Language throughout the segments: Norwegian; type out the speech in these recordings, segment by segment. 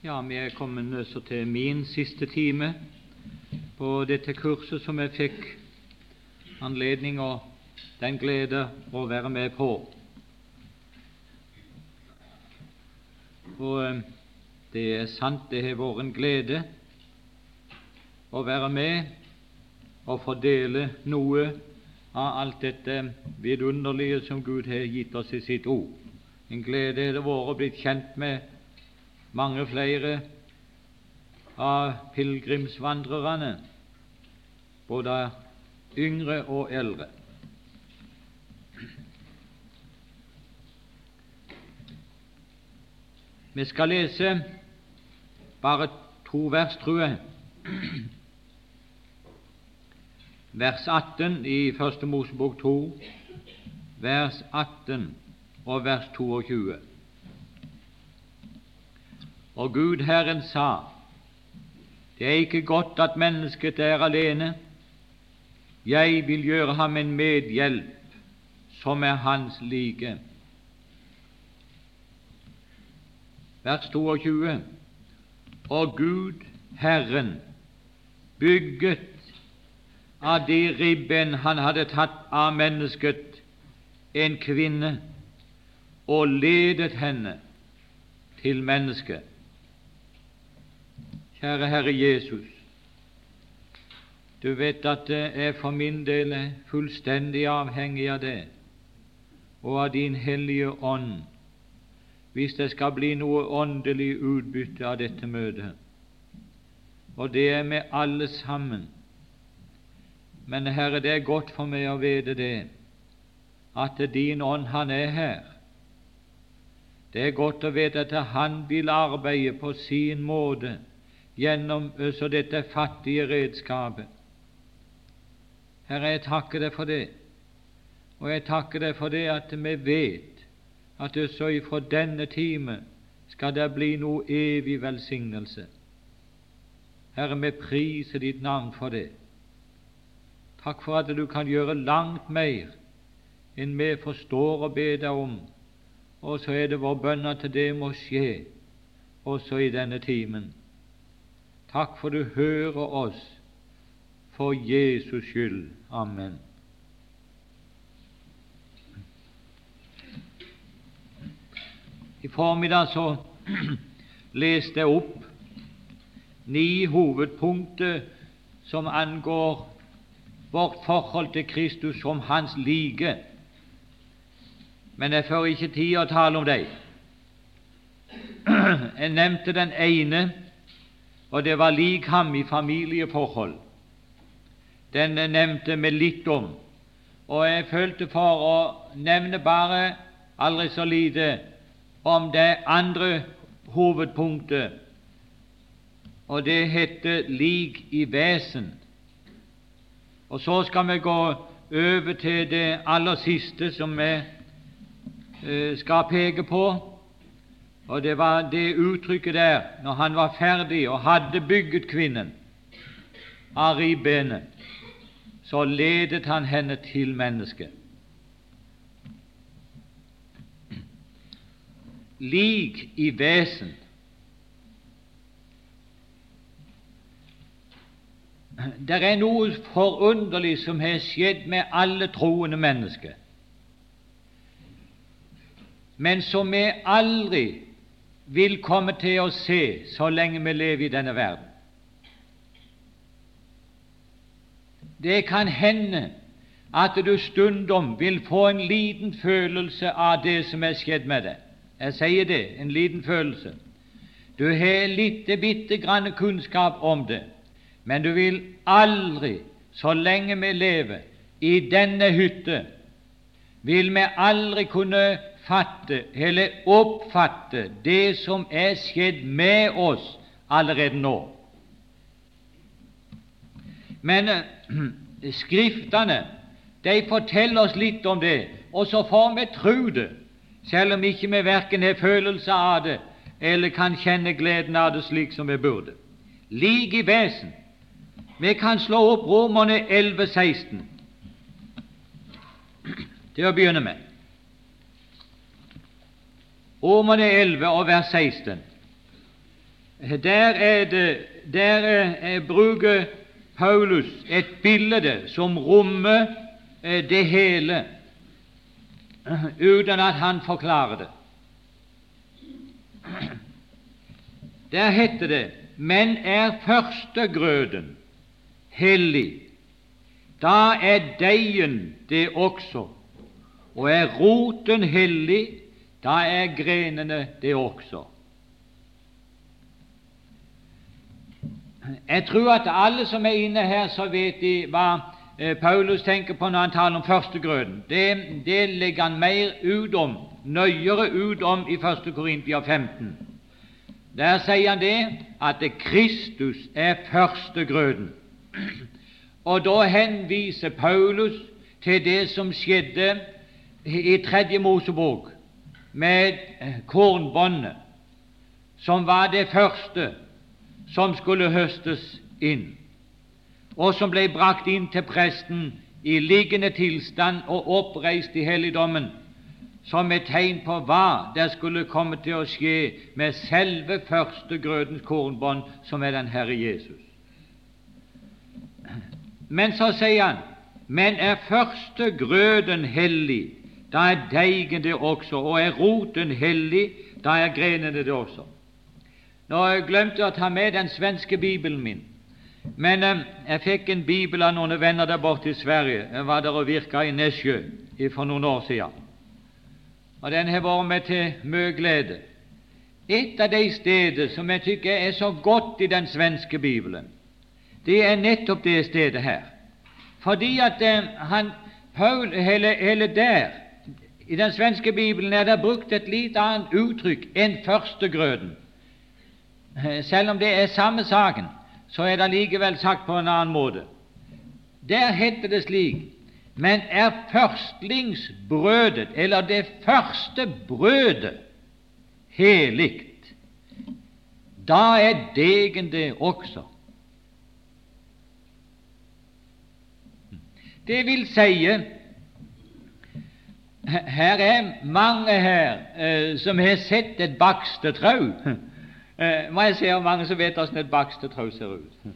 Ja, vi er kommet også til min siste time på dette kurset som jeg fikk anledning og den glede å være med på. Og eh, det er sant, det har vært en glede å være med og fordele noe av alt dette vidunderlige som Gud har gitt oss i sitt ord. En glede har det vært å bli kjent med mange flere av pilegrimsvandrerne, både yngre og eldre. Vi skal lese bare to vers, tror jeg. Vers 18 i Første Mosebok 2, vers 18 og vers 22. Og Gud Herren sa, det er ikke godt at mennesket er alene. Jeg vil gjøre ham en medhjelp som er hans like. Vers 22. Og Gud Herren bygget av de ribben han hadde tatt av mennesket, en kvinne, og ledet henne til mennesket. Kjære Herre Jesus, du vet at jeg er for min del fullstendig avhengig av det og av Din Hellige Ånd hvis det skal bli noe åndelig utbytte av dette møtet. Og det er med alle sammen. Men Herre, det er godt for meg å vite det, at Din Ånd, Han er her. Det er godt å vite at Han vil arbeide på sin måte gjennom så dette fattige redskapet. Herre, jeg takker deg for det, og jeg takker deg for det at vi vet at også ifra denne time skal det bli noe evig velsignelse. Herre, vi priser ditt navn for det. Takk for at du kan gjøre langt mer enn vi forstår og ber deg om, og så er det vår bønn at det må skje også i denne timen. Takk for du hører oss for Jesus skyld. Amen. I formiddag så leste jeg opp ni hovedpunkter som angår vårt forhold til Kristus som Hans like. Men jeg får ikke tid å tale om dem. Jeg nevnte den ene og det var lik ham i familieforhold. Den nevnte vi litt om, og jeg følte for å nevne bare aldri så lite om det andre hovedpunktet, og det heter lik i vesen. Og så skal vi gå over til det aller siste som vi eh, skal peke på, og det var det uttrykket der når han var ferdig og hadde bygget kvinnen av ribbenet, så ledet han henne til mennesket. Lik i vesen. Det er noe forunderlig som har skjedd med alle troende mennesker, men som vi aldri vil komme til å se så lenge vi lever i denne verden. Det kan hende at du stundom vil få en liten følelse av det som er skjedd med deg. Jeg sier det, en liten følelse. Du har lite bitte grann kunnskap om det, men du vil aldri, så lenge vi lever i denne hytte, vil vi aldri kunne fatte eller oppfatte det som er skjedd med oss allerede nå. Men eh, Skriftene de forteller oss litt om det, og så får vi tro det, selv om ikke vi verken har følelse av det eller kan kjenne gleden av det slik som vi burde. Lik i vesen. Vi kan slå opp Romerne 11, 16 til å begynne med. Romerne 11 og vers 16. der, er det, der er, bruker Paulus et bilde som rommer eh, det hele, uten at han forklarer det. Der heter det men er førstegrøden hellig, da er deigen det også, og er roten hellig, da er grenene det også. Jeg tror at alle som er inne her, så vet de hva eh, Paulus tenker på når han taler om førstegrøden. Det, det legger han mer ut om, nøyere ut om i 1. Korintia 15. Der sier han det at Kristus er førstegrøden. Og da henviser Paulus til det som skjedde i Tredje Mosebok med kornbåndet, som var det første som skulle høstes inn, og som ble brakt inn til presten i liggende tilstand og oppreist i helligdommen som et tegn på hva det skulle komme til å skje med selve førstegrødens kornbånd, som er den Herre Jesus. Men så sier han men er førstegrøden hellig, da er deigen det også, og er roten hellig, da er grenene det også. Nå jeg glemte å ta med den svenske bibelen min, men eh, jeg fikk en bibel av noen venner der borte i Sverige. Jeg var der og virka i Nesjø for noen år siden og den har vært meg til mye glede. Et av de steder som jeg tykker er så godt i den svenske bibelen, det er nettopp det stedet her. Fordi at eh, han, Paul, hele, hele der, i den svenske bibelen, er det brukt et litt annet uttrykk enn førstegrøden. Eh, selv om det er samme saken, så er det likevel sagt på en annen måte. Der heter det slik men er førstlingsbrødet, eller det første brødet, heligt, da er degen det også. Det vil si her er mange her eh, som har sett et bakstetrau. Eh, må jeg se om mange som vet hvordan et bakstetrau ser ut.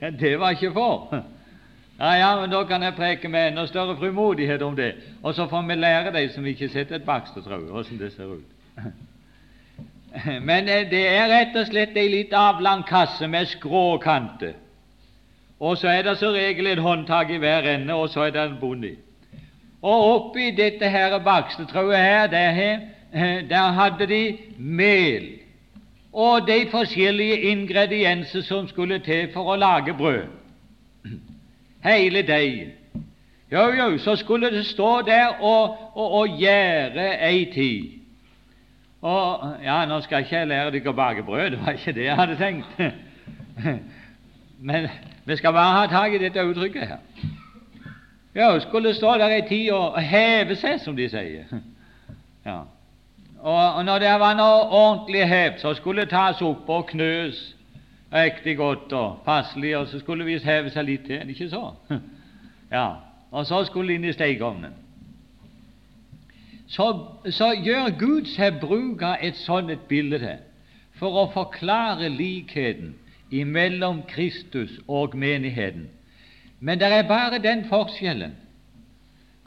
Det var ikke for. Ja, ja, men da kan jeg preke med enda større frimodighet om det, og så får vi lære de som ikke har sett et bakstetrau, hvordan det ser ut. Men eh, det er rett og slett ei litt avlang kasse med skrå kanter, og så er det som regel et håndtak i hver ende, og så er det en bond i. Og oppi dette her bakstetrauet her, der, eh, der hadde de mel og de forskjellige ingredienser som skulle til for å lage brød hele deigen. Jo, jo, så skulle det stå der og, og, og gjære ei tid. Og Ja, nå skal ikke jeg lære dere å bake brød, det var ikke det jeg hadde tenkt. Men vi skal bare ha tak i dette uttrykket her. Ja, skulle stå der ei tid og heve seg, som de sier. Ja. Og, når det var noe ordentlig hevd, så skulle det tas opp og knøs riktig godt og passelig, og så skulle det visst heve seg litt til, ikke så? Ja, og så skulle det inn i stekeovnen. Så, så, gjør Gud seg bruk av et sånt et bilde for å forklare likheten imellom Kristus og menigheten. Men det er bare den forskjellen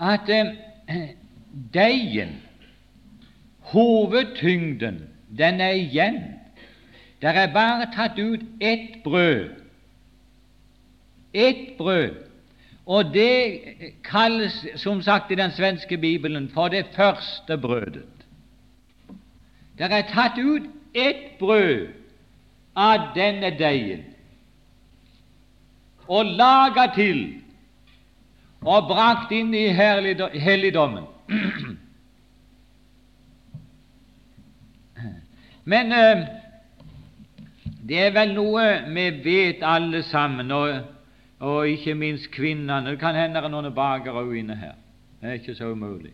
at eh, deigen, hovedtyngden, den er igjen det er bare tatt ut ett brød. Ett brød. Og det kalles, som sagt i den svenske bibelen, for det første brødet. Det er tatt ut ett brød av denne deigen og laga til og brakt inn i helligdommen. Men eh, det er vel noe vi vet alle sammen, og, og ikke minst kvinnene. Det kan hende det er noen bakere òg inne her. Det er ikke så umulig.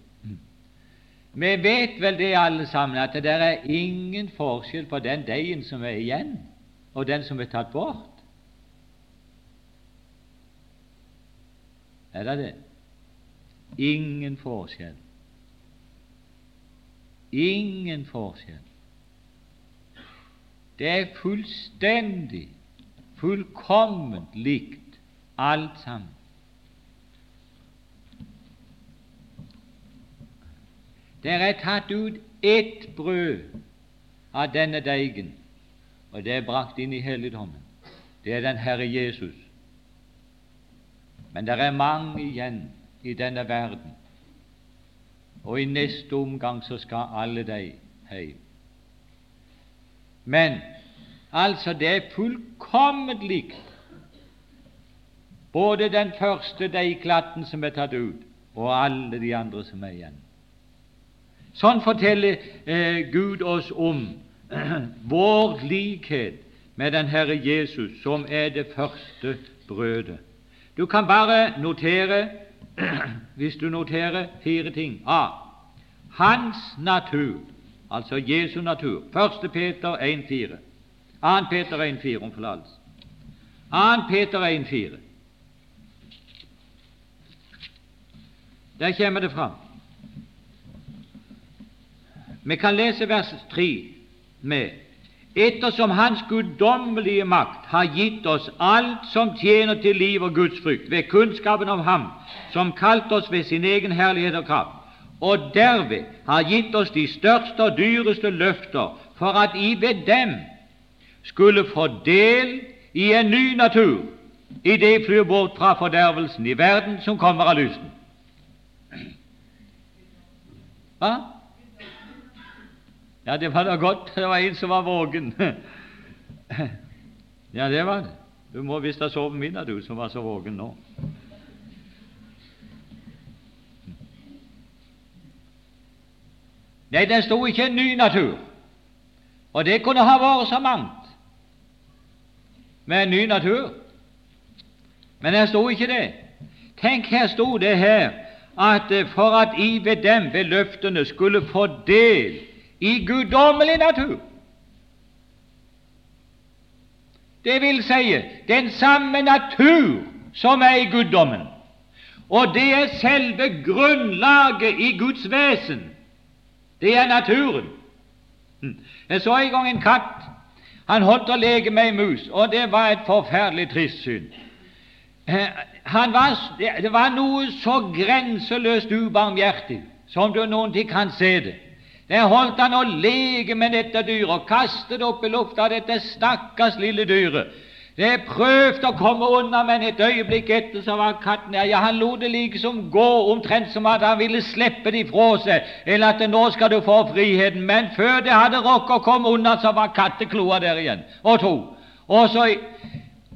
Vi vet vel det alle sammen, at det er ingen forskjell på den deigen som er igjen, og den som er tatt bort. Er det det? Ingen forskjell. Ingen forskjell. Det er fullstendig, fullkomment likt, alt sammen. Det er tatt ut ett brød av denne deigen, og det er brakt inn i helligdommen. Det er den Herre Jesus. Men det er mange igjen i denne verden, og i neste omgang så skal alle de hjem. Men altså, det er fullkomment likt både den første deigklatten som er tatt ut, og alle de andre som er igjen. Sånn forteller eh, Gud oss om vår likhet med den Herre Jesus, som er det første brødet. Du kan bare notere, hvis du noterer, fire ting. A. Hans natur, altså Jesu natur. 1. Peter 1,4. 2. Peter 1,4 om forlatelse. 2. Peter 1,4. Der kommer det fram. Vi kan lese vers 3 med Ettersom Hans guddommelige makt har gitt oss alt som tjener til liv og Guds frykt, ved kunnskapen om Ham som kalte oss ved sin egen herlighet og kraft, og derved har gitt oss de største og dyreste løfter, for at I ved dem skulle få del i en ny natur, i det flyr bort fra fordervelsen i verden som kommer av lysten. Hva? Ja, det var da godt det var en som var vågen. ja, det var det. Du må visst ha sovet middag, du som var så vågen nå. Nei, det sto ikke en ny natur, og det kunne ha vært så mangt med en ny natur. Men her sto ikke det. Tenk, her sto det her at for at I ved dem, ved løftene, skulle få del i guddommelig natur. Det vil si den samme natur som er i guddommen. Og det er selve grunnlaget i Guds vesen. Det er naturen. Hm. Jeg så en gang en katt. Han holdt å leke med ei mus, og det var et forferdelig trist syn. Eh, var, det var noe så grenseløst ubarmhjertig som du noen ting kan se det. Der holdt han å leke med dette dyret og kastet opp i lufta dette stakkars lille dyret. Det prøvde å komme unna, men et øyeblikk etter så var katten der. Ja, han lot det liksom gå omtrent som at han ville slippe det ifra seg, eller at nå skal du få friheten. Men før det hadde rukket å komme unna, så var kattekloa der igjen, og to. Og så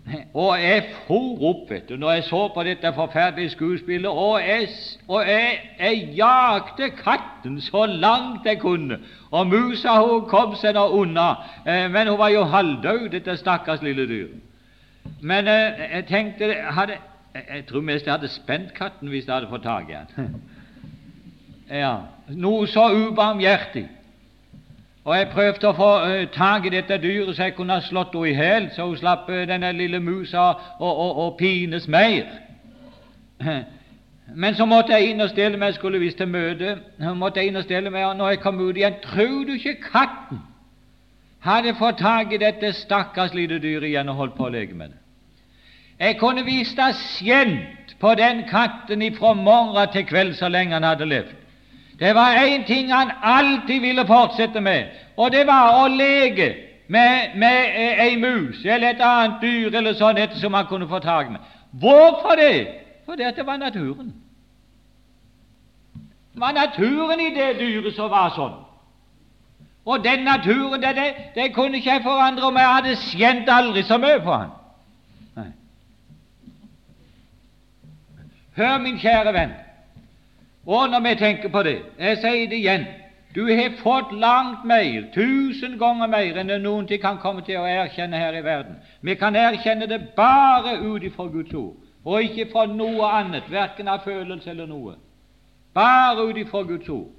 og jeg for opp vet du, når jeg så på dette forferdelige skuespillet, og jeg, og jeg, jeg jakte katten så langt jeg kunne. Og musa hun kom seg nå unna, eh, men hun var jo halvdød, dette stakkars lille dyr. Men eh, jeg tenkte hadde, jeg tror mest jeg hadde spent katten hvis jeg hadde fått tak i den. ja, noe så ubarmhjertig. Og jeg prøvde å få uh, tak i dette dyret så jeg kunne ha slått henne i hjel, så hun slapp uh, denne lille musa å pines mer. Men så måtte jeg inn og stelle meg, jeg skulle visst til møte. måtte jeg inn og stelle meg, og når jeg kom ut igjen, tror du ikke katten hadde fått tak i dette stakkars lille dyret igjen og holdt på å leke med det? Jeg kunne visst ha skjent på den katten fra morgen til kveld så lenge han hadde levd. Det var én ting han alltid ville fortsette med, og det var å leke med, med ei mus eller et annet dyr eller sånn etter som han kunne få tak med. Hvorfor det? Fordi det var naturen. Det var naturen i det dyret som var sånn. Og den naturen det, det, det kunne ikke jeg forandre om jeg hadde skjent aldri så mye på han. Nei. Hør, min kjære venn, og når vi tenker på det Jeg sier det igjen du har fått langt mer, tusen ganger mer, enn det noen ting kan komme til å erkjenne her i verden. Vi kan erkjenne det bare ut ifra Guds ord, og ikke fra noe annet, verken av følelse eller noe. Bare ut ifra Guds ord.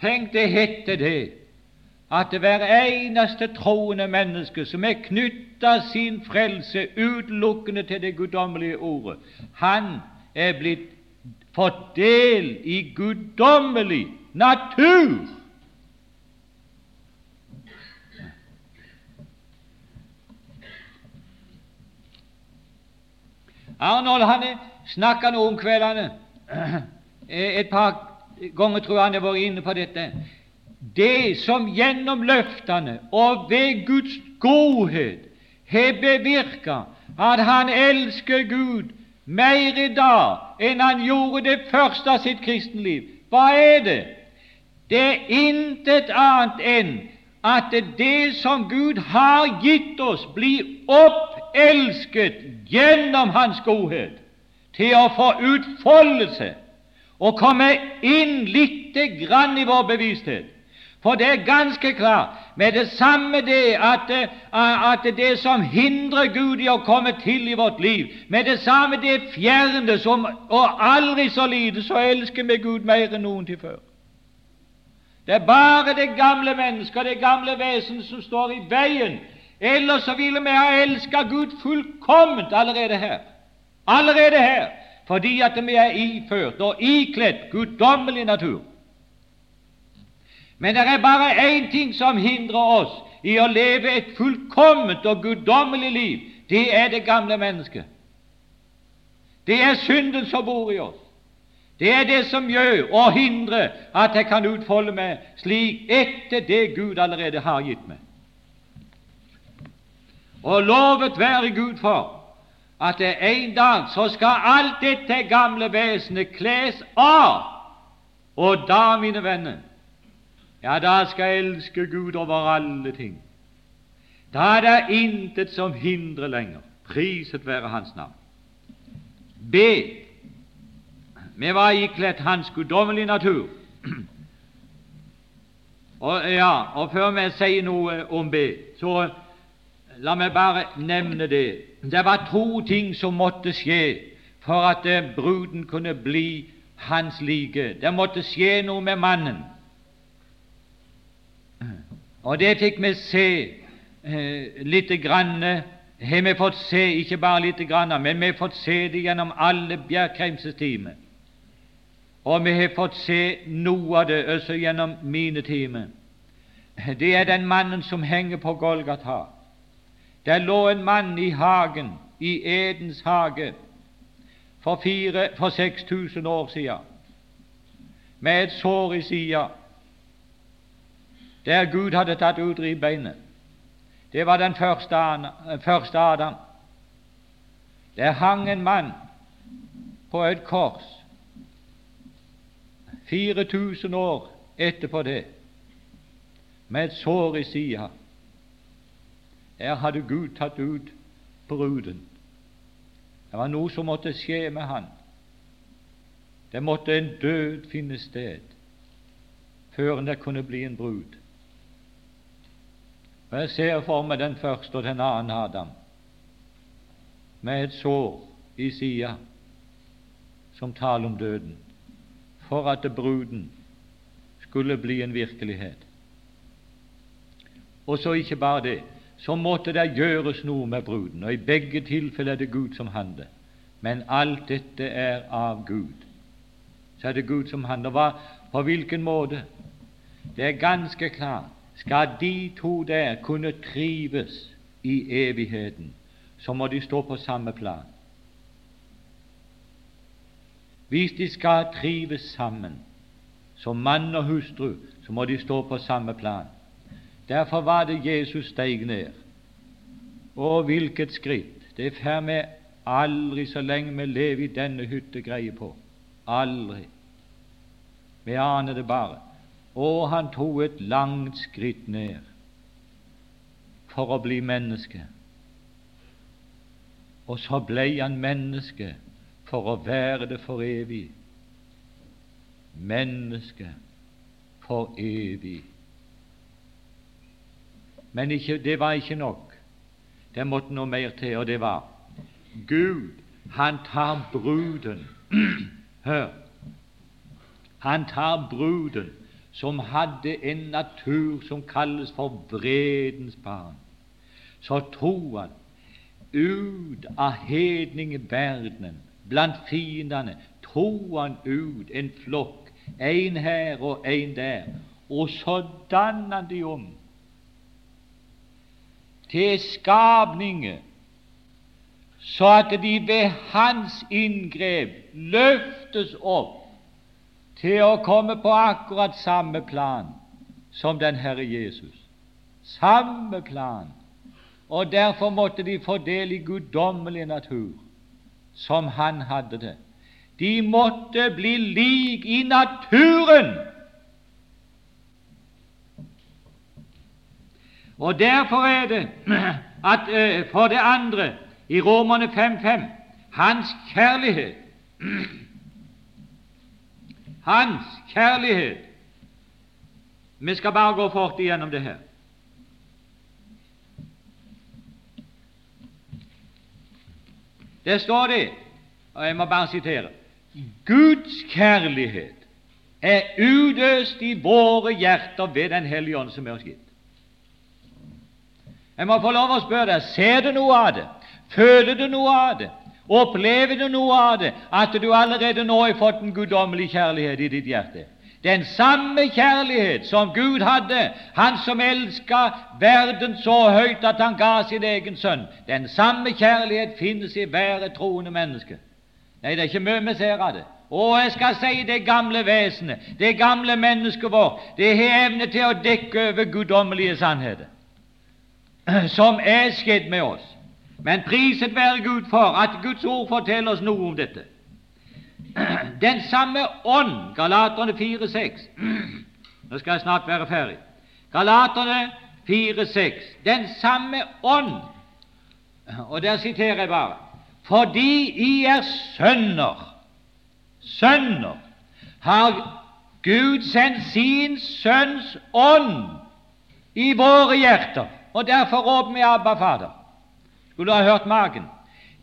Tenk, det heter det at det hver eneste troende menneske som er knytta sin frelse utelukkende til det guddommelige ordet, han er blitt fått del i guddommelig natur. Arnold han snakka nå om kveldene. Eh, et par ganger tror jeg han har vært inne på dette. Det som gjennom løftene og ved Guds godhet har bevirka at han elsker Gud mer i dag enn han gjorde det første av sitt kristenliv. Hva er det? Det er intet annet enn at det som Gud har gitt oss, blir oppelsket gjennom Hans godhet til å få utfoldelse og komme inn lite grann i vår bevissthet. For det er ganske klart med det samme det at, eh, at det som hindrer Gud i å komme til i vårt liv, med det samme det fjernes, og aldri så lite, så elsker vi Gud mer enn noen til før. Det er bare det gamle mennesket, det gamle vesen, som står i veien. Ellers så ville vi ha elsket Gud fullkomment allerede her. Allerede her, fordi at vi er iført og ikledt guddommelig natur. Men det er bare én ting som hindrer oss i å leve et fullkomment og guddommelig liv. Det er det gamle mennesket. Det er synden som bor i oss. Det er det som gjør og hindrer at jeg kan utfolde meg slik etter det Gud allerede har gitt meg. Og lovet være Gud for at en dag så skal alt dette gamle vesenet kles av, og da, mine venner, ja, da skal jeg elske Gud over alle ting. Da er det intet som hindrer lenger. Priset være Hans navn. B. Vi var ikledd Hans guddommelige natur. Og, ja, og før vi sier noe om B, så la meg bare nevne det. Det var to ting som måtte skje for at bruden kunne bli hans like. Det måtte skje noe med mannen. Og det fikk vi se eh, lite grann har vi fått se, ikke bare lite grann, men vi har fått se det gjennom alle Bjerkreims timer. Og vi har fått se noe av det også gjennom mine timer. Det er den mannen som henger på Golgata. Der lå en mann i hagen, i Edens hage, for, fire, for 6000 år siden, med et sår i sida der Gud hadde tatt ut ribbeinet. Det var den første, første Adam. Der hang en mann på et kors 4000 år etterpå det, med et sår i sida. Der hadde Gud tatt ut bruden. Det var noe som måtte skje med han. Det måtte en død finne sted før det kunne bli en brud. Og Jeg ser for meg den første og den annen Adam med et sår i sida som taler om døden, for at bruden skulle bli en virkelighet. Og så ikke bare det, så måtte det gjøres noe med bruden, og i begge tilfeller er det Gud som handler. Men alt dette er av Gud. Så er det Gud som handler. Hva, på hvilken måte? Det er ganske klart skal de to der kunne trives i evigheten, så må de stå på samme plan. Hvis de skal trives sammen som mann og hustru, så må de stå på samme plan. Derfor var det Jesus steg ned. Og hvilket skritt! Det får vi aldri så lenge vi lever i denne hytte greie på. Aldri. Vi aner det bare. Og han tok et langt skritt ned for å bli menneske. Og så ble han menneske for å være det for evig. Menneske for evig. Men ikke, det var ikke nok. Det måtte noe mer til, og det var Gud, han tar bruden Hør! Han tar bruden som hadde en natur som kalles for vredens barn, så tror han ut av hedningverdenen, blant fiendene, tror han ut en flokk, en her og en der, og så danner han de om til skapninger så at de ved hans inngrep løftes opp til å komme på akkurat samme plan som den Herre Jesus. Samme plan. Og derfor måtte de få del i guddommelig natur, som han hadde det. De måtte bli lik i naturen Og derfor er det at uh, for det andre i Romerne 5.5 hans kjærlighet Hans kjærlighet Vi skal bare gå fort igjennom det her. Der står det, og jeg må bare sitere Guds kjærlighet er udøst i våre hjerter ved Den hellige ånd som er oss gitt. Jeg må få lov å spørre deg ser du noe av det, føler du noe av det, opplever du noe av det, at du allerede nå har fått en guddommelig kjærlighet i ditt hjerte? Den samme kjærlighet som Gud hadde, Han som elska verden så høyt at Han ga sin egen sønn, den samme kjærlighet finnes i hver troende menneske. Nei, det er ikke mye vi ser av det. Og jeg skal si det gamle vesenet, det gamle mennesket vårt, det har evne til å dekke over guddommelige sannheter som er skjedd med oss. Men priset være Gud for at Guds ord forteller oss noe om dette. Den samme ånd, Galaterne 4,6 Nå skal jeg snart være ferdig. Galaterne 4,6 Den samme ånd, og der siterer jeg bare Fordi I er sønner, sønner, har Gud sendt sin Sønns ånd i våre hjerter og derfor råper vi Abba, Fader. Skulle ha hørt magen.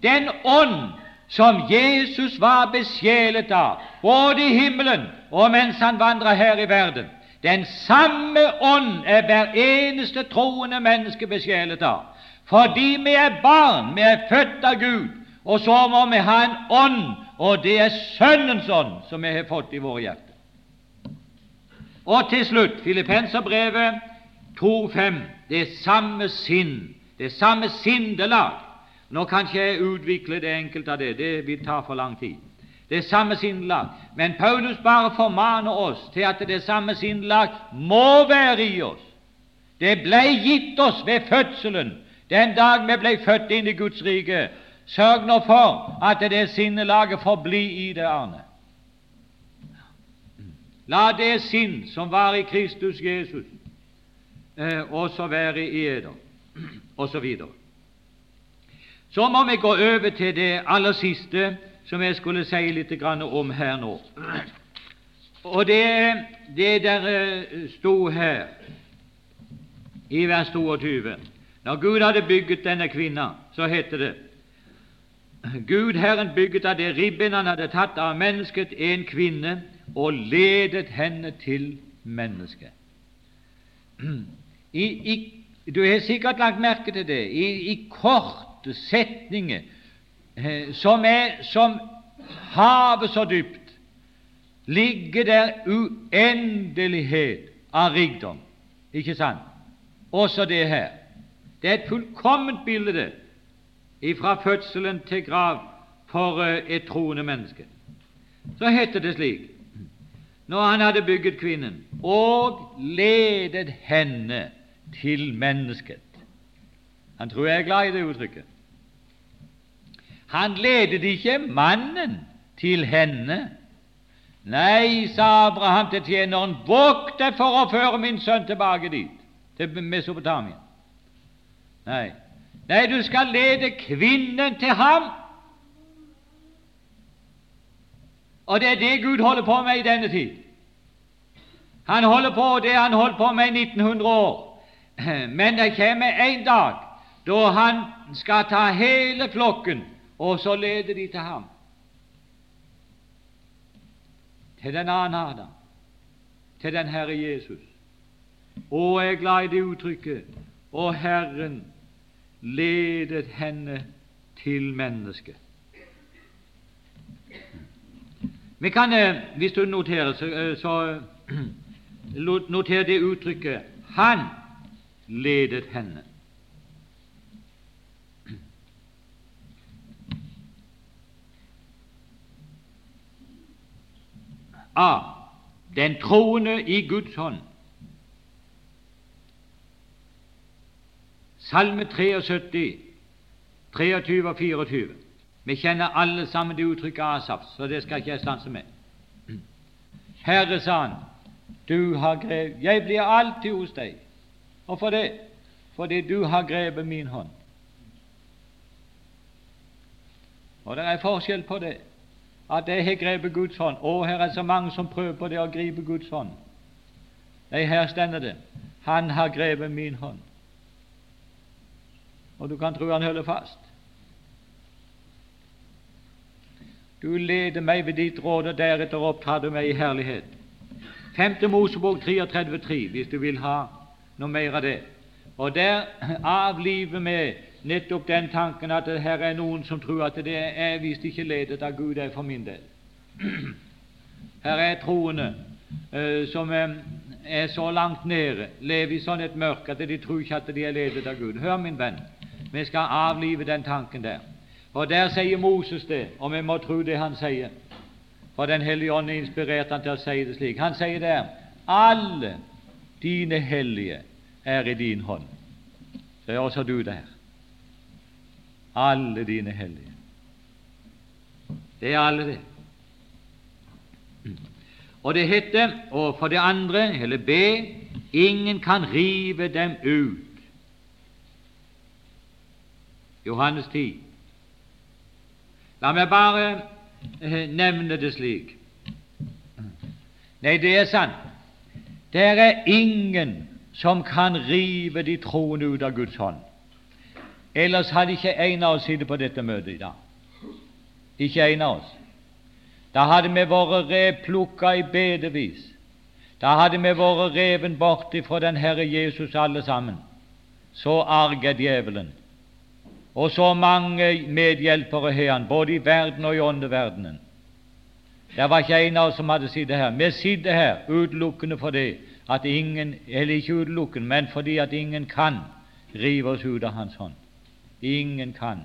Den ånd som Jesus var besjelet av, både i himmelen og mens han vandra her i verden, den samme ånd er hver eneste troende menneske besjelet av. Fordi vi er barn, vi er født av Gud, og så må vi ha en ånd, og det er Sønnens ånd som vi har fått i våre hjerter. Og til slutt Filippenserbrevet 2.5 det samme sinn, det samme sindelag. Nå kan ikke jeg utvikle det enkelte av det, det vil ta for lang tid. Det samme sindelag. Men Paulus bare formaner oss til at det samme sindelag må være i oss. Det ble gitt oss ved fødselen, den dag vi ble født inn i Guds rike. Sørg nå for at det sinnelaget forblir i det, Arne. La det sinn som var i Kristus Jesus, eh, også være i eder, osv. Så, så må vi gå over til det aller siste som jeg skulle si litt om her nå. Og det, det der eh, sto her i vers 22 Når Gud hadde bygget denne kvinna, så heter det Gud Herren bygget av det ribben han hadde tatt av mennesket, en kvinne, og ledet henne til mennesket. I, du har sikkert lagt merke til det i, i korte setninger eh, som er som havet så dypt, ligger der uendelighet av rikdom. Ikke sant? Også det her. Det er et fullkomment bilde fra fødselen til grav for eh, et troende menneske. Så heter det slik når han hadde bygget kvinnen og ledet henne til mennesket. Han tror jeg er glad i det uttrykket. Han ledet ikke mannen til henne. Nei, sa Abraham til tjeneren, vokt deg for å føre min sønn tilbake dit, til Mesopotamia. Nei, Nei du skal lede kvinnen til ham. Og det er det Gud holder på med i denne tid. Han holder på det han holdt på med i 1900 år. Men det kommer en dag da han skal ta hele flokken, og så leder de til ham. Til den annen Adam, til den Herre Jesus. Og jeg er glad i det uttrykket. Og Herren ledet henne til mennesket. Vi kan, eh, hvis du noterer, så, eh, så noter det uttrykket 'Han' ledet henne. A. Den troende i Guds hånd. Salme 73, 23 og 24. Vi kjenner alle sammen det uttrykket Asaf, så det skal ikke jeg stanse med. Herre, sa han, du har grev, jeg blir alltid hos deg. Hvorfor det? Fordi du har grepet min hånd. Og det er forskjell på det. At jeg har grepet Guds hånd. Og her er så mange som prøver på det å gripe Guds hånd. Nei, her stender det. Han har grepet min hånd. Og du kan tro han holder fast. Du leder meg ved ditt råd, og deretter opptar du meg i herlighet. 5. Mosebok 33,3, hvis du vil ha noe mer av det. Og der avliver vi nettopp den tanken at det her er noen som tror at det er visst ikke ledet av Gud, det er for min del. Her er troende uh, som er, er så langt nede, lever i sånn et mørke at de tror ikke at de er ledet av Gud. Hør, min venn, vi skal avlive den tanken der. Og der sier Moses det, og vi må tro det han sier. For Den hellige ånd inspirerte han til å si det slik. Han sier der alle dine hellige er i din hånd. Så også du der. Alle dine hellige. Det er alle, det. Og det heter, og for det andre, eller B, ingen kan rive dem ut. Johannes 10. La meg bare eh, nevne det slik. Nei, det er sant. Det er ingen som kan rive de troende ut av Guds hånd. Ellers hadde ikke en av oss sittet på dette møtet i dag. Ikke en av oss. Da hadde vi vært replukka i bedevis. Da hadde vi vært reven bort fra den Herre Jesus alle sammen. Så arg er djevelen. Og så mange medhjelpere har han, både i verden og i åndeverdenen. Det var ikke en av oss som hadde sittet her. Vi sitter her utelukkende fordi at ingen, eller ikke utelukkende, men fordi at ingen kan rive oss ut av Hans hånd. Ingen kan.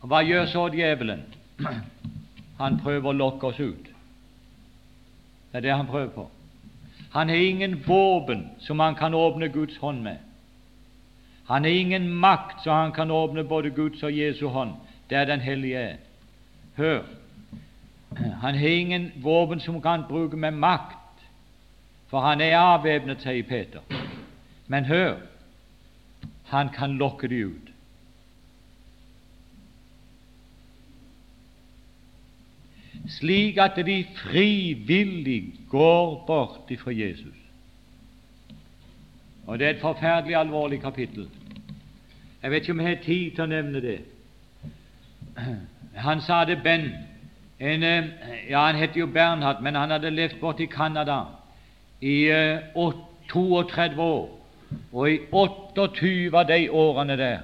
Og Hva gjør så djevelen? Han prøver å lokke oss ut. Det er det han prøver på. Han har ingen våpen som han kan åpne Guds hånd med. Han har ingen makt så han kan åpne både Guds og Jesu hånd, der Den hellige er. Hør, han har ingen våpen som kan bruke med makt, for han er avvæpnet, sier Peter. Men hør, han kan lokke de ut. Slik at de frivillig går bort ifra Jesus. Og Det er et forferdelig alvorlig kapittel. Jeg vet ikke om jeg har tid til å nevne det. Han sa det, Ben en, eh, ja, Han het jo Bernhard, men han hadde levd borte i Canada i uh, 32 år. Og i 28 av de årene der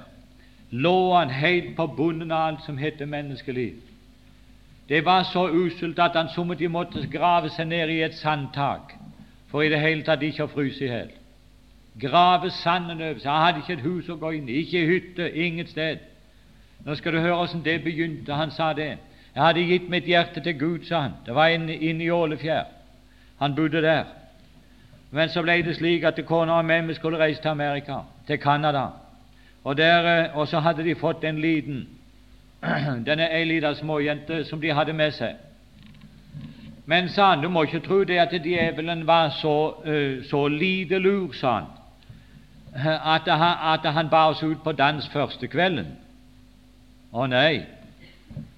lå han helt på bunnen av alt som heter menneskeliv. Det var så uselt at han sommertid måtte grave seg ned i et sandtak for i det hele tatt ikke å fryse i hjel grave sanden over seg. Han hadde ikke et hus å gå inn i, ikke hytte, inget sted. Nå skal du høre hvordan det begynte. Han sa det. Jeg hadde gitt mitt hjerte til Gud, sa han. Det var inne inn i Ålefjær. Han bodde der. Men så ble det slik at kona og meg skulle reise til Amerika, til Canada. Og, der, eh, og så hadde de fått en liten denne ei lita småjente som de hadde med seg. Men, sa han, du må ikke tro det at djevelen var så, uh, så lite lur, sa han at at han bar oss ut på dans første kvelden. Å nei!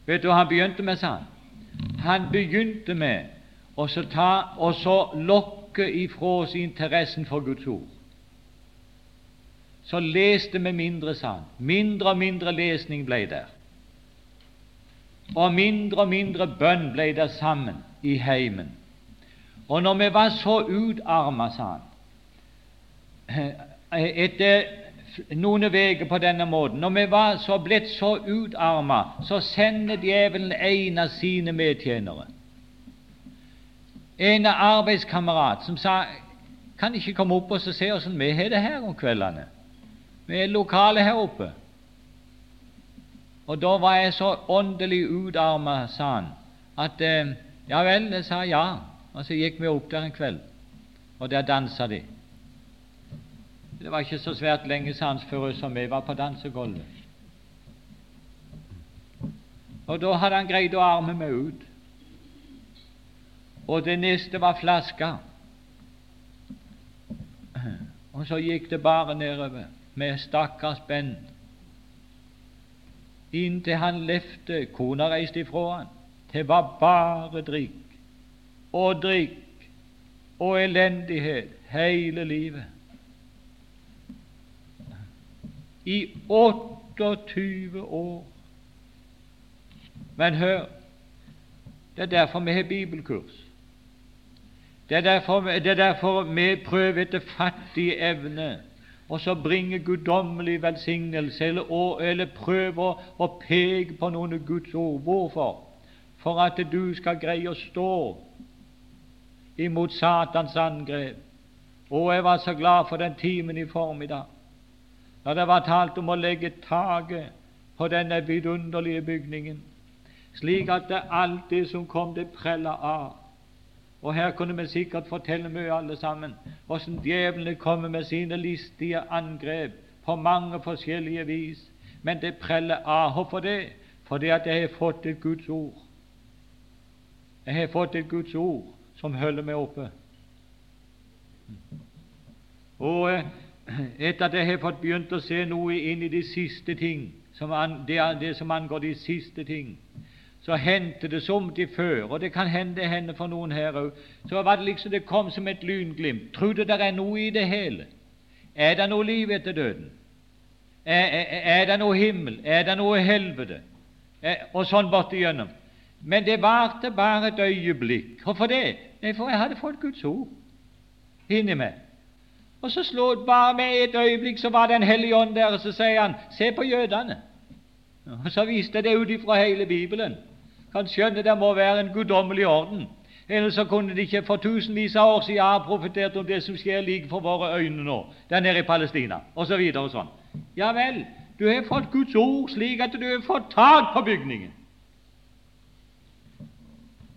Vet du hva han begynte med, sa han? Han begynte med å ta og så lokke ifra oss interessen for Guds ord. Så leste vi mindre, sa han. Mindre og mindre lesning ble der. Og mindre og mindre bønn ble der sammen i heimen. Og når vi var så utarma, sa han etter noen uker på denne måten, når vi var så blitt så utarma, så sender djevelen en av sine medtjenere, en arbeidskamerat, som sa kan ikke komme opp og se åssen vi har det her om kveldene. Vi er lokale her oppe. Og da var jeg så åndelig utarma, sa han, at eh, Ja vel, jeg sa ja. Og så gikk vi opp der en kveld, og der dansa de. Det var ikke så svært lenge sans før som vi var på dansegulvet. Og da hadde han greid å arme meg ut. Og det neste var flaska. Og så gikk det bare nedover med stakkars Ben inntil han lefte. Kona reiste ifra han. Det var bare drikk og drikk og elendighet hele livet. I 28 år. Men hør, det er derfor vi har bibelkurs. Det er derfor, det er derfor vi prøver etter fattig evne og så bringe guddommelig velsignelse, eller, eller prøver å peke på noen Guds ord. Hvorfor? For at du skal greie å stå imot Satans angrep. Og jeg var så glad for den timen i formiddag, da det var talt om å legge taket på denne vidunderlige bygningen, slik at det alt det som kom, det prella av. Og her kunne vi sikkert fortelle mye, alle sammen, hvordan djevlene kommer med sine listige angrep på mange forskjellige vis. Men det preller av. Hvorfor det? Fordi at jeg har fått et Guds ord. Jeg har fått et Guds ord som holder meg oppe. Og eh, etter at jeg har fått begynt å se noe inn i de siste ting, som an, det, det som angår de siste ting, så hendte det som de før, og det kan hende hender for noen her òg, så var det liksom det kom som et lynglimt. Tror du det er noe i det hele? Er det noe liv etter døden? Er, er, er det noe himmel? Er det noe helvete? Er, og sånn bort igjennom Men det varte bare et øyeblikk. Hvorfor det? Nei, for jeg hadde fått Guds ord inni meg. Og så slå bare med et øyeblikk, så var det en hellig ånd der, og så sier han, se på jødene. Og Så viste det ut ifra hele Bibelen kan skjønne det må være en guddommelig orden. Ellers så kunne de ikke for tusenvis av år siden ha profetert om det som skjer like for våre øyne nå, der nede i Palestina, osv. Og, så sånn. Ja vel, du har fått Guds ord slik at du har fått tak på bygningen.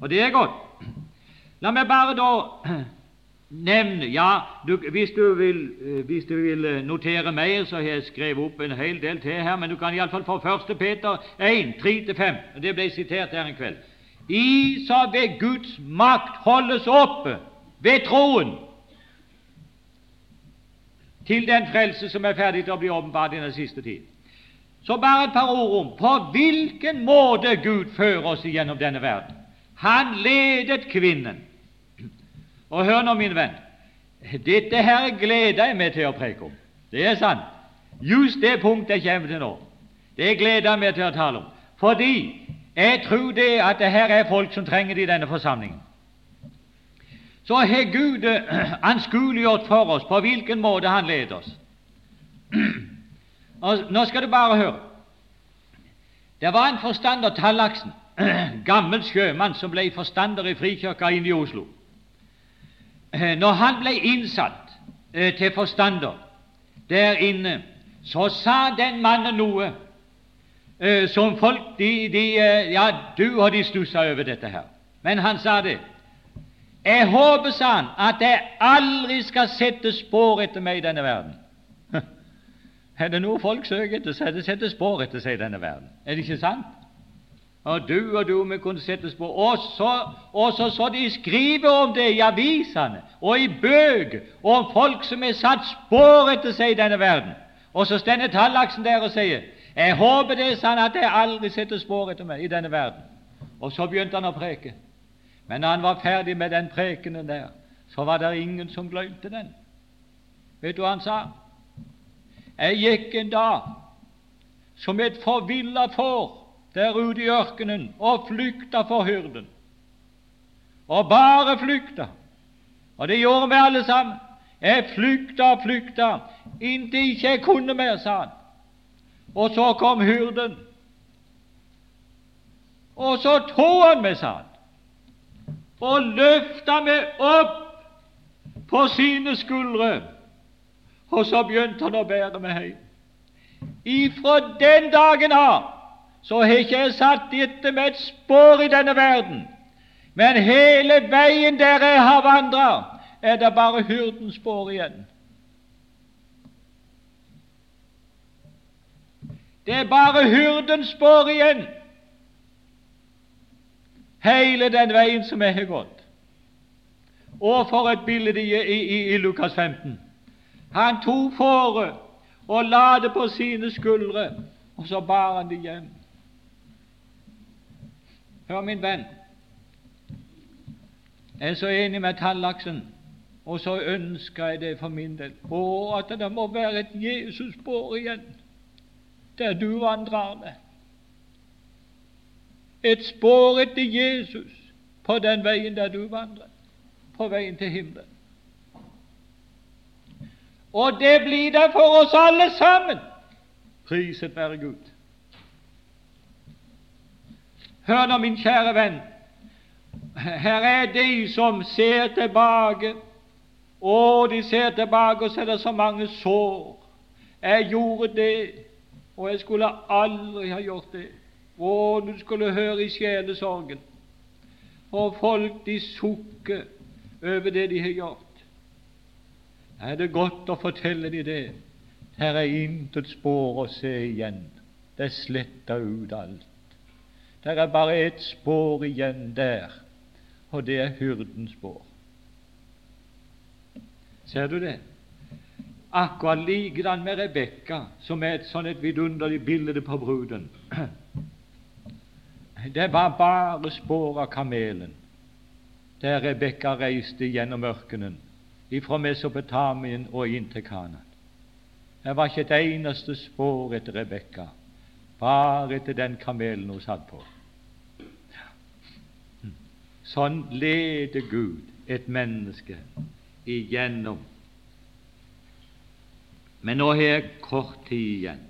Og det er godt. La meg bare da nevne Ja, du, hvis, du vil, eh, hvis, du vil, eh, notere mer, så har jeg skrevet opp en hel del til her, men du kan iallfall få 1. Peter 1, 3-5. Det ble sitert her en kveld. I så ved Guds makt holdes oppe ved troen til den frelse som er ferdig til å bli åpenbart i den siste tid. Så bare et par ord om på hvilken måte Gud fører oss igjennom denne verden. Han ledet kvinnen og hør nå, min venn, dette her gleder jeg meg til å preke om. Det er sant. Just det punktet jeg kommer til nå, det gleder jeg meg til å tale om. Fordi jeg tror det at det her er folk som trenger det i denne forsamlingen. Så har Gud eh, anskueliggjort for oss på hvilken måte Han leder oss. Og nå skal du bare høre. Det var en forstander, Tallaksen, gammel sjømann, som ble forstander i Frikirka inne i Oslo. Eh, når han ble innsatt eh, til forstander der inne, så sa den mannen noe eh, som folk de, de, Ja, du og de stussa over dette her. Men han sa det. Jeg håper, sa han, at jeg aldri skal sette spor etter meg i denne verden. Er det noe folk søker etter, så er det sette spor etter seg i denne verden. Er det ikke sant? Og du og du vi kunne settes på. Og så, og så, så de skriver om det i avisene og i bøker om folk som har satt spor etter seg i denne verden. Og så stender Tallaksen der og sier jeg håper det er sant at jeg aldri setter spor etter meg i denne verden. Og så begynte han å preke. Men når han var ferdig med den prekenen der, så var det ingen som glemte den. Vet du hva han sa? Jeg gikk en dag som et forvilla får der ute i ørkenen og flykta for hyrden. Og bare flykta. Og det gjorde vi alle sammen. Jeg flykta og flykta inntil ikke jeg kunne mer, sa han. Og så kom hyrden. Og så tok han meg, sa han, og løfta meg opp på sine skuldre. Og så begynte han å bære meg hjem. Ifra den dagen av så har ikke jeg satt etter med et spor i denne verden. Men hele veien der jeg har vandra, er det bare hyrdens spor igjen. Det er bare hyrdens spor igjen, hele den veien som jeg har gått. Og for et bilde i, i, i Lukas 15! Han tok fåret og la det på sine skuldre, og så bar han det hjem. Hør, min venn, jeg er så enig med Tallaksen, og så ønsker jeg det for min del. Å, at det må være et Jesus-spor igjen, der du vandrer med. Et spor etter Jesus på den veien der du vandrer, på veien til himmelen. Og det blir det for oss alle sammen. Priset være Gud. Hør nå, min kjære venn. Her er de som ser tilbake. Å, de ser tilbake, og så er det så mange sår. Jeg gjorde det, og jeg skulle aldri ha gjort det. Å, du skulle høre i sjelesorgen. Og folk, de sukker over det de har gjort. Er det godt å fortelle de det? Her er intet spor å se igjen. Det er sletta ut alt. Det er bare ett spor igjen der, og det er hyrdens spor. Ser du det? Akkurat likedan med Rebekka, som er et sånn et vidunderlig bilde på bruden. Det var bare spor av kamelen der Rebekka reiste gjennom ørkenen fra Mesopotamien og inn til Kanan. Det var ikke et eneste spor etter Rebekka, bare etter den kamelen hun satt på. Sånn leder Gud et menneske igjennom. Men nå har jeg kort tid igjen,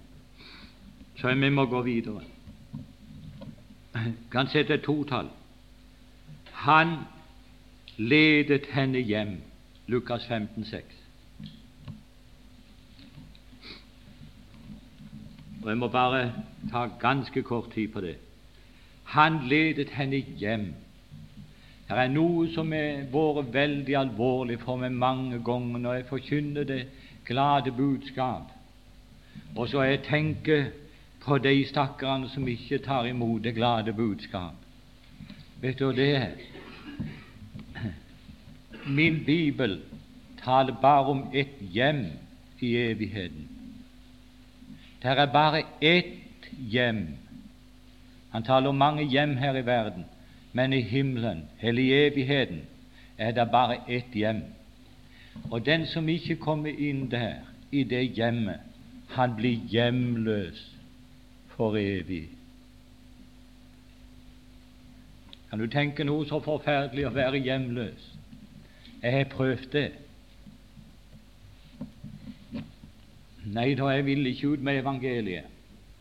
så vi må gå videre. Jeg kan sette totall. Han ledet henne hjem Lukas 15, 6. Og Jeg må bare ta ganske kort tid på det. Han ledet henne hjem. Det er noe som har vært veldig alvorlig for meg mange ganger når jeg forkynner det glade budskap, og så jeg tenker på de stakkarene som ikke tar imot det glade budskap. Vet du hva det er? Min bibel taler bare om ett hjem i evigheten. Det er bare ett hjem. Han taler om mange hjem her i verden, men i himmelen, eller i evigheten, er det bare ett hjem. Og den som ikke kommer inn der, i det hjemmet, han blir hjemløs for evig. Kan du tenke noe så forferdelig å være hjemløs? Jeg har prøvd det. Nei da, jeg vil ikke ut med evangeliet.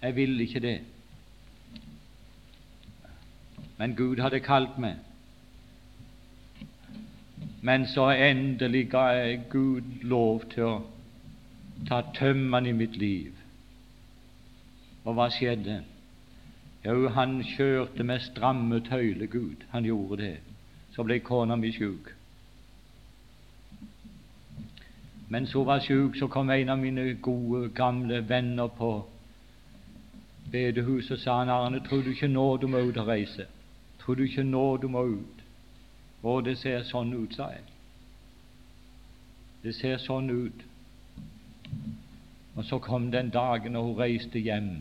Jeg vil ikke det. Men Gud hadde kalt meg. Men så endelig ga jeg Gud lov til å ta tømmene i mitt liv. Og hva skjedde? Jo, han kjørte med stramme tøyler, Gud. Han gjorde det. Så ble kona mi sjuk. Mens hun var sjuk, så kom en av mine gode, gamle venner på bedehuset og sa han, Arne, tror du ikke nå du må ut og reise? Tror du ikke nå du må ut? Å, det ser sånn ut, sa jeg. Det ser sånn ut. Og så kom den dagen og hun reiste hjem.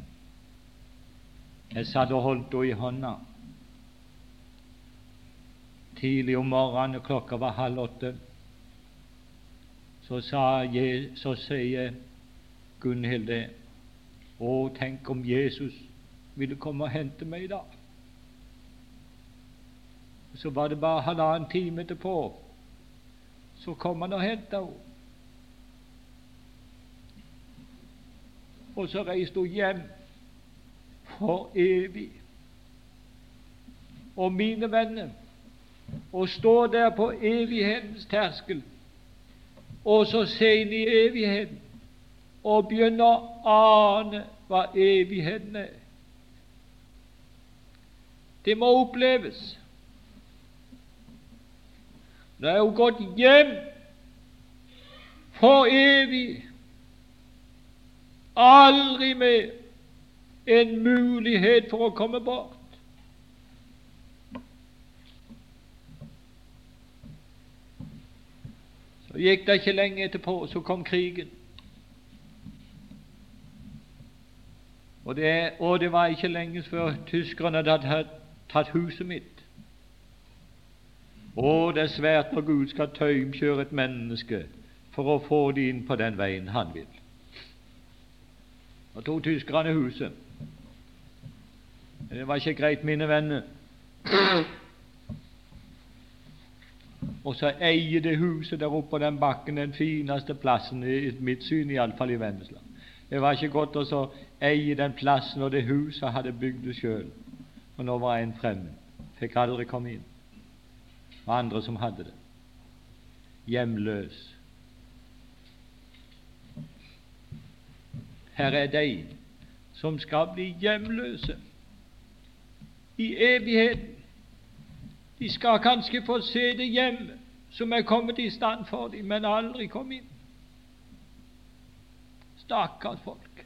Jeg satt og holdt henne i hånda. Tidlig om morgenen, klokka var halv åtte så, jeg, så sier Gunhild det. Å, tenk om Jesus ville komme og hente meg i dag. Så var det bare halvannen time etterpå. Så kom han og hentet henne. Og så reiste hun hjem for evig. Og mine venner, å stå der på evighetens terskel og så se inn i evigheten og begynne å ane hva evigheten er. Det må oppleves. Det er jo gått hjem for evig. Aldri mer en mulighet for å komme bort. Så gikk det ikke lenge etterpå, så kom krigen. Og det, og det var ikke lenge før tyskerne hadde tatt huset mitt. Og det er svært når Gud skal tøymkjøre et menneske for å få det inn på den veien han vil. Og to tyskerne huset. Det var ikke greit, mine venner. Og så eier det huset der oppe på den bakken den fineste plassen, i mitt syn iallfall i Vennesla. Det var ikke godt å eie den plassen og det huset hadde bygd det sjøl. Og nå var en fremmed. Fikk aldri komme inn. Og andre som hadde det. Hjemløs. Her er de som skal bli hjemløse i evigheten. De skal kanskje få se det hjemme som er kommet i stand for dem, men aldri komme inn. Stakkars folk.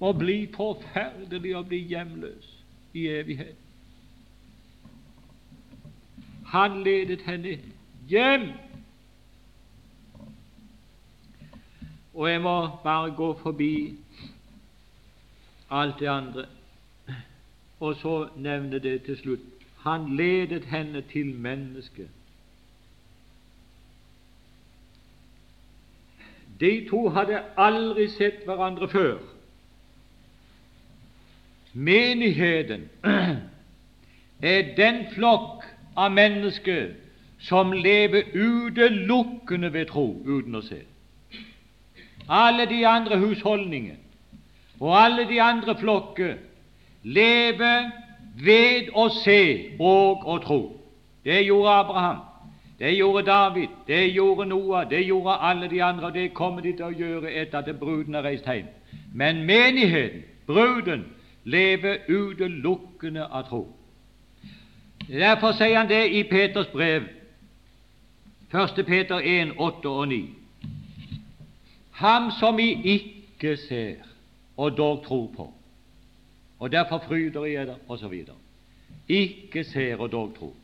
Må bli forferdelig å bli hjemløs i evighet. Han ledet henne hjem. Og jeg må bare gå forbi alt det andre, og så nevne det til slutt. Han ledet henne til mennesket. De to hadde aldri sett hverandre før. Menigheten er den flokk av mennesker som lever utelukkende ved tro, uten å se. Alle de andre husholdninger og alle de andre flokker lever ved å se og å tro. Det gjorde Abraham. Det gjorde David, det gjorde Noah, det gjorde alle de andre, og det kommer de til å gjøre etter at bruden har reist hjem. Men menigheten, bruden, lever utelukkende av tro. Derfor sier han det i Peters brev, 1. Peter 1, 8 og 9. Ham som vi ikke ser og dog tror på, og derfor fryder i dere, osv. Ikke ser og dog tror.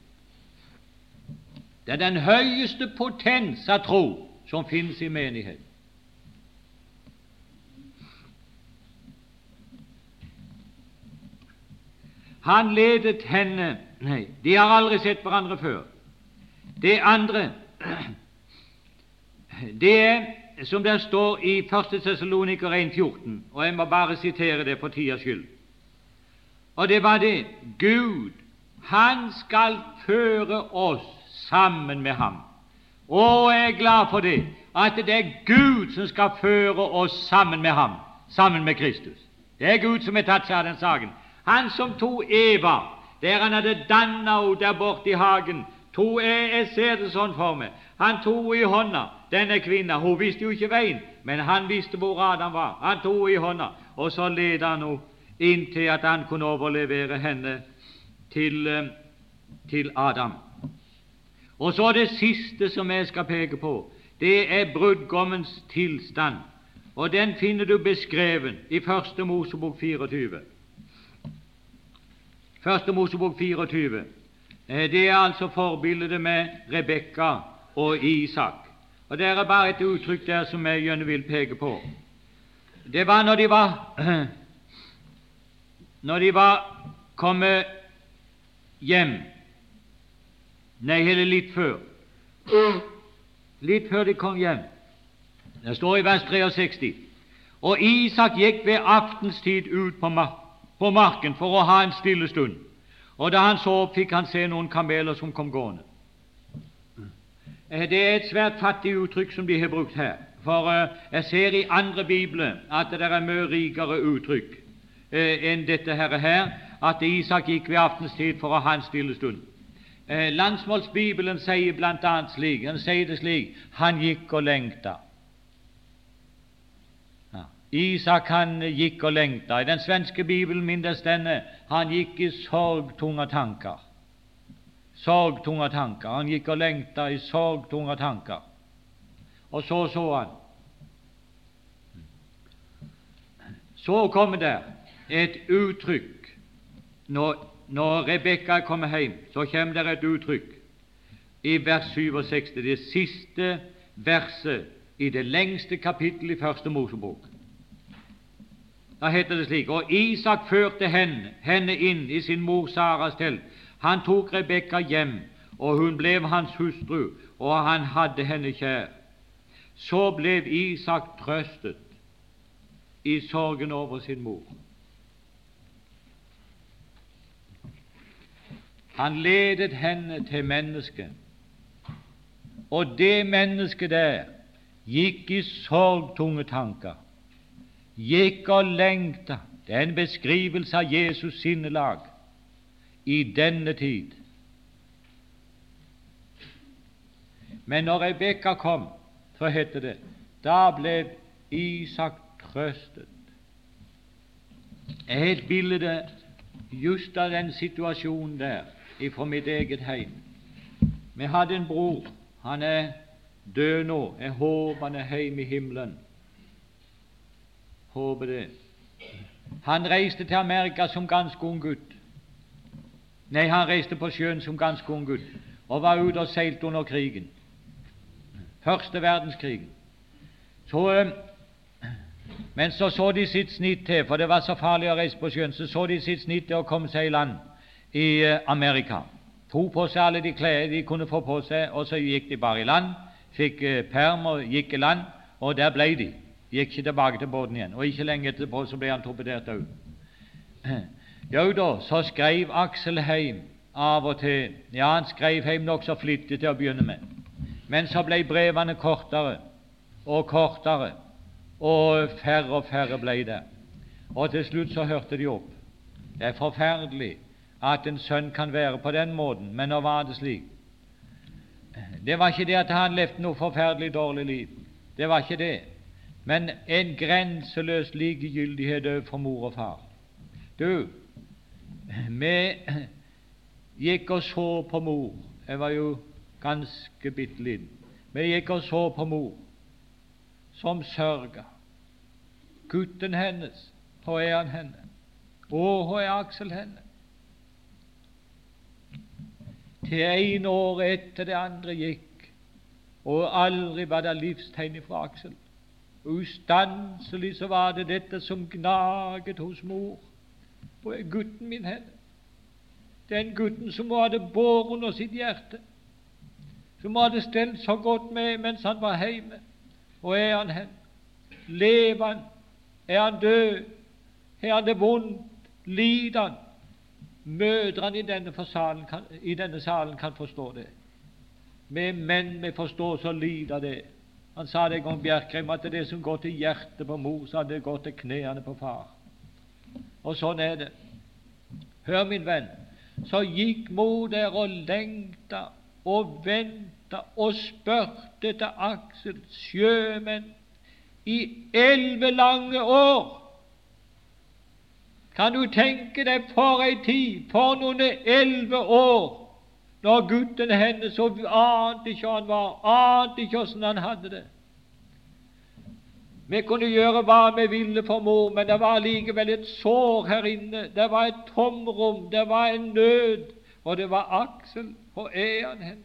Det er den høyeste potens av tro som finnes i menigheten. Han ledet henne Nei, de har aldri sett hverandre før. Det andre Det er som det står i 1. Tessaloniker 1,14, og jeg må bare sitere det for tidas skyld. Og det var det Gud, Han skal føre oss sammen med ham. Og jeg er glad for det, at det er Gud som skal føre oss sammen med ham, sammen med Kristus. Det er Gud som har tatt seg av den saken. Han som tok Eva der han hadde danna henne der borte i hagen. To, jeg, jeg ser det sånn for meg. Han tok henne i hånda, denne kvinna. Hun visste jo ikke veien, men han visste hvor Adam var. Han tok henne i hånda, og så ledet han henne inntil at han kunne overlevere henne til, eh, til Adam. Og så det siste som jeg skal peke på, det er brudgommens tilstand. Og den finner du beskrevet i Første Mosebok 24. Første Mosebok 24. Eh, det er altså forbildet med Rebekka og Isak. Og Det er bare et uttrykk der som jeg gjerne vil peke på. Det var når de var når de var kommet hjem Nei, hele litt før. Litt før de kom hjem. Det står i vers 63. Og Isak gikk ved aftenstid ut på, mar på marken for å ha en stille stund. Og da han så opp, fikk han se noen kameler som kom gående. Eh, det er et svært fattig uttrykk som de har brukt her. For uh, jeg ser i andre bibler at det er mye rikere uttrykk uh, enn dette her, her, at Isak gikk ved aftenstid for å ha en stille stund. Eh, Landsmålsbibelen sier bl.a. slik han sier det slik han gikk og lengta. Isak han gikk og lengta. I den svenske bibelen minnes denne han gikk i sorgtunge tanker. sorgtunge tanker. Han gikk og lengta i sorgtunge tanker. Og så så han. Så kommer det et uttrykk når, når Rebekka kommer hjem. Så kommer det et uttrykk i vers 67, det siste verset i det lengste kapittelet i Første Mosebok. Da heter det slik Og Isak førte henne, henne inn i sin mor Saras telt. Han tok Rebekka hjem, og hun ble hans hustru, og han hadde henne kjær. Så ble Isak trøstet i sorgen over sin mor. Han ledet henne til mennesket, og det mennesket der gikk i sorgtunge tanker, gikk og lengta. Det er en beskrivelse av Jesus sinnelag i denne tid. Men når Rebekka kom, så heter det da ble Isak trøstet. Jeg har et bilde just av den situasjonen der fra mitt eget heim. Vi hadde en bror. Han er død nå. Jeg håper han er hjemme i himmelen. Håper det. Han reiste til Amerika som ganske ung gutt. Nei, han reiste på sjøen som ganske ung gutt og var ute og seilte under krigen. Første verdenskrig. Så, eh, men så så de sitt snitt til, for det var så farlig å reise på sjøen, så så de sitt snitt til å komme seg i land i eh, Amerika. Tok på seg alle de klær de kunne få på seg, og så gikk de bare i land fikk eh, perm og gikk i land, og der ble de. Gikk ikke tilbake til båten igjen. Og ikke lenge etterpå så ble han torpedert òg. Jo da, så skrev Aksel heim av og til. Ja, han skrev heim nokså flittig til å begynne med. Men så ble brevene kortere og kortere, og færre og færre ble det. Og til slutt så hørte de opp. Det er forferdelig at en sønn kan være på den måten, men nå var det slik. Det var ikke det at han levde noe forferdelig dårlig liv. Det var ikke det. Men en grenseløs likegyldighet overfor mor og far. Du, vi gikk og så på mor. Jeg var jo ganske bitte liten. Vi gikk og så på mor, som sørga. Gutten hennes, hvor er han henne? Og hvor er Aksel henne? til ene året etter det andre gikk, og aldri var det livstegn fra Aksel. Ustanselig så var det dette som gnaget hos mor. Er gutten min henne? Den gutten som hun hadde båret under sitt hjerte, som hun hadde stelt så godt med mens han var hjemme. Hvor er han hen? Lever han? Er han død? Er han det vondt? Lider han? Mødrene i denne, salen kan, i denne salen kan forstå det. Vi menn vi forstår så lite av det. Han sa det en gang, Bjerkreim, at det som går til hjertet på mor, så det gått til knærne på far. Og sånn er det. Hør, min venn, så gikk mor der og lengta og venta og spurte til Aksel, sjømenn, i elleve lange år kan du tenke deg for ei tid, for noen elleve år, når gutten hennes så ante ikke han var, ante ikke åssen han hadde det. Vi kunne gjøre hva vi ville for mor, men det var likevel et sår her inne. Det var et tomrom, det var en nød, og det var Aksel. Hvor er han hen?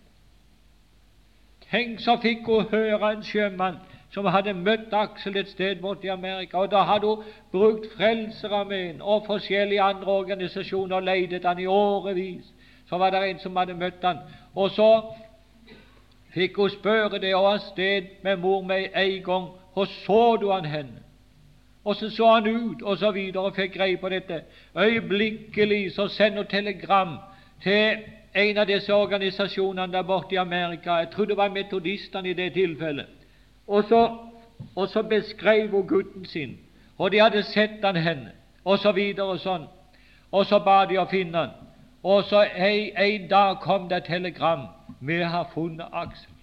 Tenk, så fikk hun høre en sjømann som hadde møtt Aksel et sted borte i Amerika. og Da hadde hun brukt Frelserarmeen og forskjellige andre organisasjoner og ledet han i årevis. Så var det en som hadde møtt han, og så fikk hun spørre det og av sted med mor med en gang. Hvor så du han hen? Og så så han ut, og så videre, og fikk greie på dette. Øyeblikkelig så sender hun telegram til en av disse organisasjonene der borte i Amerika. Jeg tror det var metodistene i det tilfellet. Og så, og så beskrev hun gutten sin, og de hadde sett han henne, og så videre og sånn. Og så ba de å finne han. Og så en, en dag kom det telegram. Vi har funnet Aksel.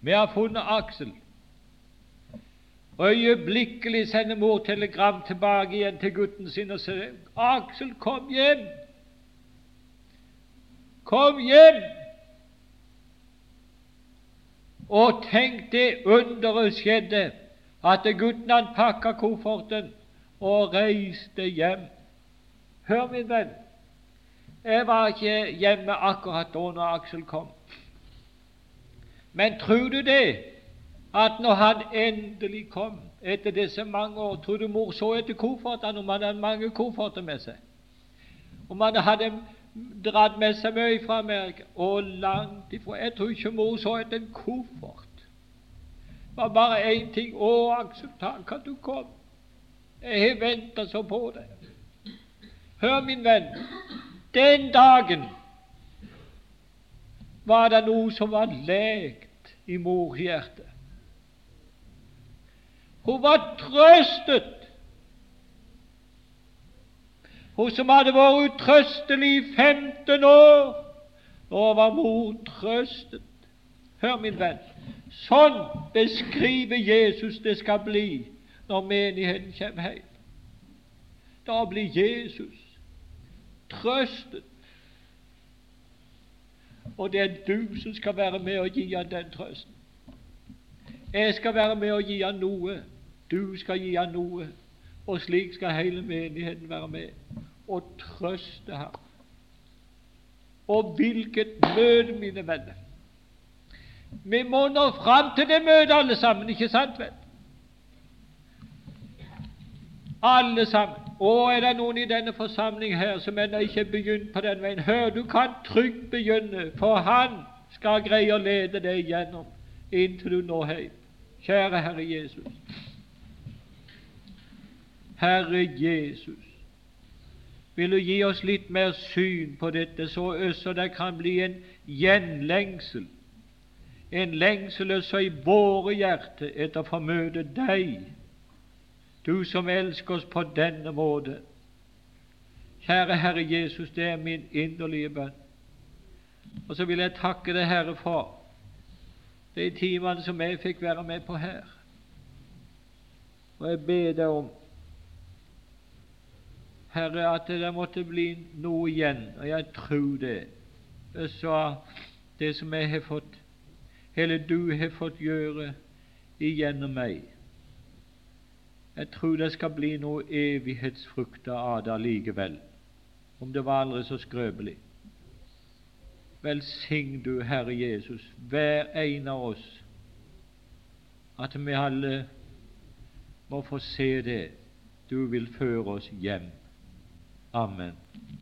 Vi har funnet Aksel. Øyeblikkelig sender mor telegram tilbake igjen til gutten sin og sier 'Aksel, kom hjem!' Kom hjem! Og tenk det underet skjedde, at gutten han pakka kofferten og reiste hjem. Hør, min venn, jeg var ikke hjemme akkurat da når Aksel kom. Men tror du det, at når han endelig kom etter disse mange år Tror du mor så etter koffertene om han hadde mange kofferter med seg? Om han hadde dratt med seg mye fra Amerika? Og langt ifra. Jeg tror ikke mor så etter en koffert. Det var bare én ting. 'Å, Aksel, takk at du kom. Jeg har venta så på deg.' Hør, min venn. Den dagen var det noe som var lekt i mors. Hun var trøstet. Hun som hadde vært utrøstelig i 15 år, nå var mor trøstet. Hør, min venn, sånn beskriver Jesus det skal bli når menigheten kommer hjem. Da blir Jesus trøstet. Og det er du som skal være med og gi han den trøsten. Jeg skal være med og gi han noe. Du skal gi han noe. Og slik skal hele menigheten være med og trøste ham. Og hvilket møte, mine venner! Vi må nå fram til det møtet, alle sammen, ikke sant vel? Alle sammen. Og er det noen i denne forsamling her som ennå ikke er begynt på den veien, hør, du kan trygt begynne, for Han skal greie å lede deg gjennom inntil du når hjem. Kjære Herre Jesus. Herre Jesus, vil du gi oss litt mer syn på dette, så også det kan bli en gjenlengsel, en lengsel også i våre hjerter etter å få møte Deg, du som elsker oss på denne måte. Kjære Herre Jesus, det er min inderlige bønn. Og så vil jeg takke deg, Herre, for de timene som jeg fikk være med på her. Og jeg ber deg om Herre, at det måtte bli noe igjen, og jeg tror det. Så det som jeg har fått, hele du har fått gjøre igjennom meg. Jeg tror det skal bli noe evighetsfrukter av det allikevel, om det var aldri så skrøpelig. Velsign du, Herre Jesus, hver en av oss, at vi alle må få se det du vil føre oss hjem. Amen.